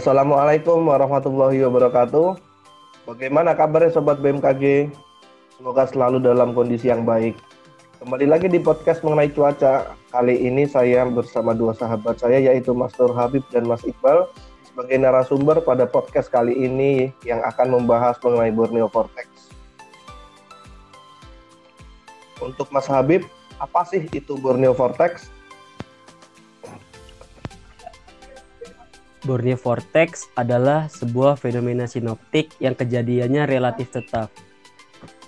Assalamualaikum warahmatullahi wabarakatuh. Bagaimana kabarnya Sobat BMKG? Semoga selalu dalam kondisi yang baik. Kembali lagi di podcast mengenai cuaca. Kali ini saya bersama dua sahabat saya yaitu Mas Nur Habib dan Mas Iqbal sebagai narasumber pada podcast kali ini yang akan membahas mengenai Borneo Vortex. Untuk Mas Habib, apa sih itu Borneo Vortex? Borneo Vortex adalah sebuah fenomena sinoptik yang kejadiannya relatif tetap.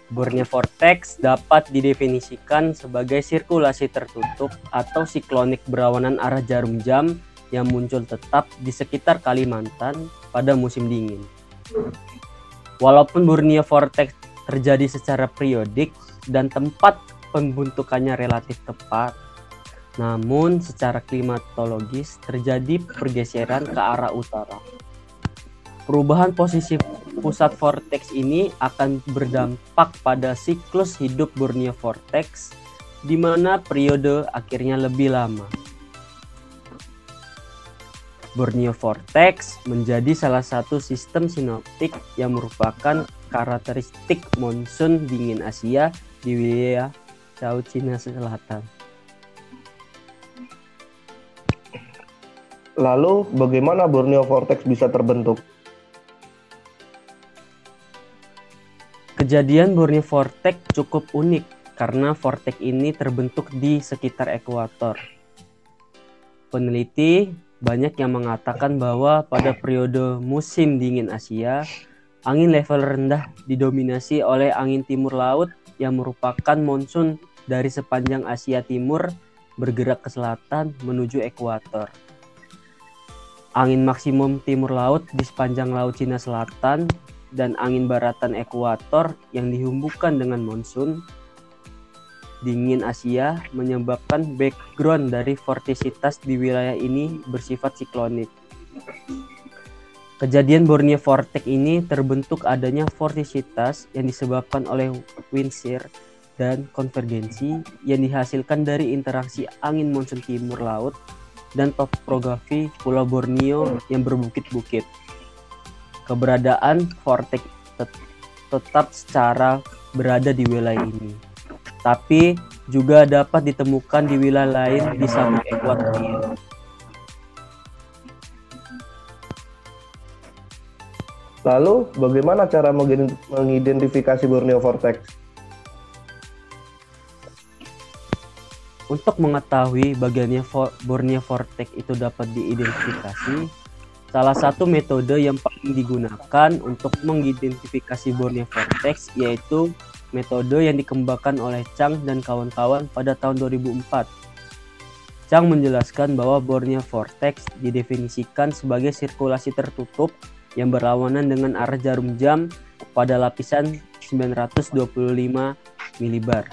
Borneo Vortex dapat didefinisikan sebagai sirkulasi tertutup atau siklonik berawanan arah jarum jam yang muncul tetap di sekitar Kalimantan pada musim dingin. Walaupun Borneo Vortex terjadi secara periodik dan tempat pembentukannya relatif tepat, namun secara klimatologis terjadi pergeseran ke arah utara. Perubahan posisi pusat vortex ini akan berdampak pada siklus hidup Borneo Vortex di mana periode akhirnya lebih lama. Borneo Vortex menjadi salah satu sistem sinoptik yang merupakan karakteristik monsun dingin Asia di wilayah Laut Cina Selatan. Lalu bagaimana Borneo Vortex bisa terbentuk? Kejadian Borneo Vortex cukup unik karena vortex ini terbentuk di sekitar ekuator. Peneliti banyak yang mengatakan bahwa pada periode musim dingin Asia, angin level rendah didominasi oleh angin timur laut yang merupakan monsun dari sepanjang Asia Timur bergerak ke selatan menuju ekuator. Angin maksimum timur laut di sepanjang Laut Cina Selatan dan angin baratan ekuator yang dihubungkan dengan monsun dingin Asia menyebabkan background dari vortisitas di wilayah ini bersifat siklonik. Kejadian Borneo Vortex ini terbentuk adanya vortisitas yang disebabkan oleh wind shear dan konvergensi yang dihasilkan dari interaksi angin monsun timur laut dan topografi Pulau Borneo yang berbukit-bukit. Keberadaan vortex tet tetap secara berada di wilayah ini, tapi juga dapat ditemukan di wilayah lain di sabuk ekuator. Lalu, bagaimana cara mengidentifikasi Borneo Vortex? Untuk mengetahui bagiannya Borneo Vortex itu dapat diidentifikasi, salah satu metode yang paling digunakan untuk mengidentifikasi Borneo Vortex yaitu metode yang dikembangkan oleh Chang dan kawan-kawan pada tahun 2004. Chang menjelaskan bahwa Borneo Vortex didefinisikan sebagai sirkulasi tertutup yang berlawanan dengan arah jarum jam pada lapisan 925 milibar.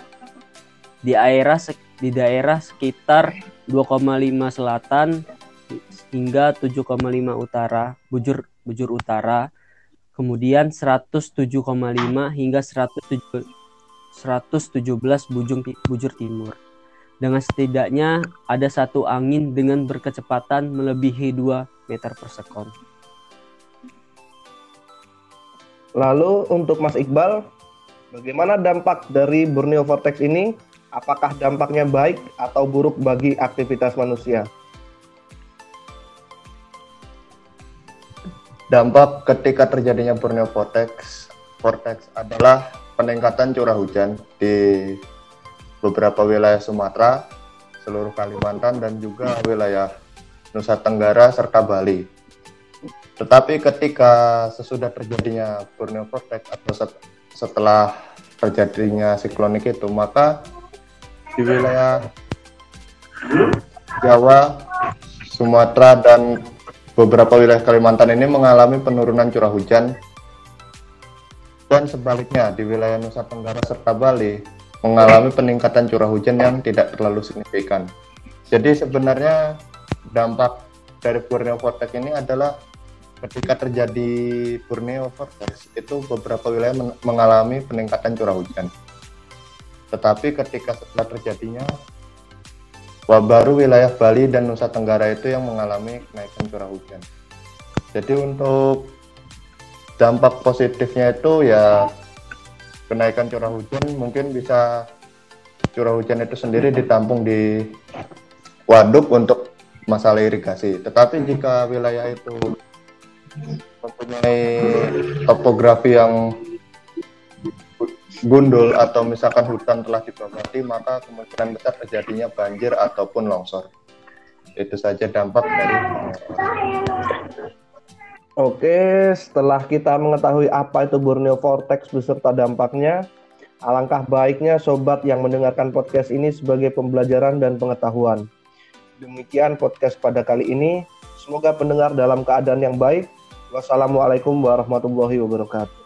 Di daerah di daerah sekitar 2,5 selatan hingga 7,5 utara, bujur bujur utara, kemudian 107,5 hingga 117 bujung bujur timur. Dengan setidaknya ada satu angin dengan berkecepatan melebihi 2 meter per sekon. Lalu untuk Mas Iqbal, bagaimana dampak dari Borneo Vortex ini apakah dampaknya baik atau buruk bagi aktivitas manusia? Dampak ketika terjadinya Borneo Vortex, Vortex adalah peningkatan curah hujan di beberapa wilayah Sumatera, seluruh Kalimantan, dan juga wilayah Nusa Tenggara serta Bali. Tetapi ketika sesudah terjadinya Borneo Vortex atau setelah terjadinya siklonik itu, maka di wilayah Jawa, Sumatera, dan beberapa wilayah Kalimantan ini mengalami penurunan curah hujan dan sebaliknya di wilayah Nusa Tenggara serta Bali mengalami peningkatan curah hujan yang tidak terlalu signifikan. Jadi sebenarnya dampak dari Borneo Vortex ini adalah ketika terjadi Borneo Vortex itu beberapa wilayah mengalami peningkatan curah hujan. Tetapi ketika setelah terjadinya wabah baru wilayah Bali dan Nusa Tenggara itu yang mengalami kenaikan curah hujan. Jadi untuk dampak positifnya itu ya kenaikan curah hujan mungkin bisa curah hujan itu sendiri ditampung di waduk untuk masalah irigasi. Tetapi jika wilayah itu mempunyai topografi yang gundul atau misalkan hutan telah dibabati maka kemungkinan besar terjadinya banjir ataupun longsor. Itu saja dampak dari Oke, setelah kita mengetahui apa itu Borneo Vortex beserta dampaknya, alangkah baiknya sobat yang mendengarkan podcast ini sebagai pembelajaran dan pengetahuan. Demikian podcast pada kali ini. Semoga pendengar dalam keadaan yang baik. Wassalamualaikum warahmatullahi wabarakatuh.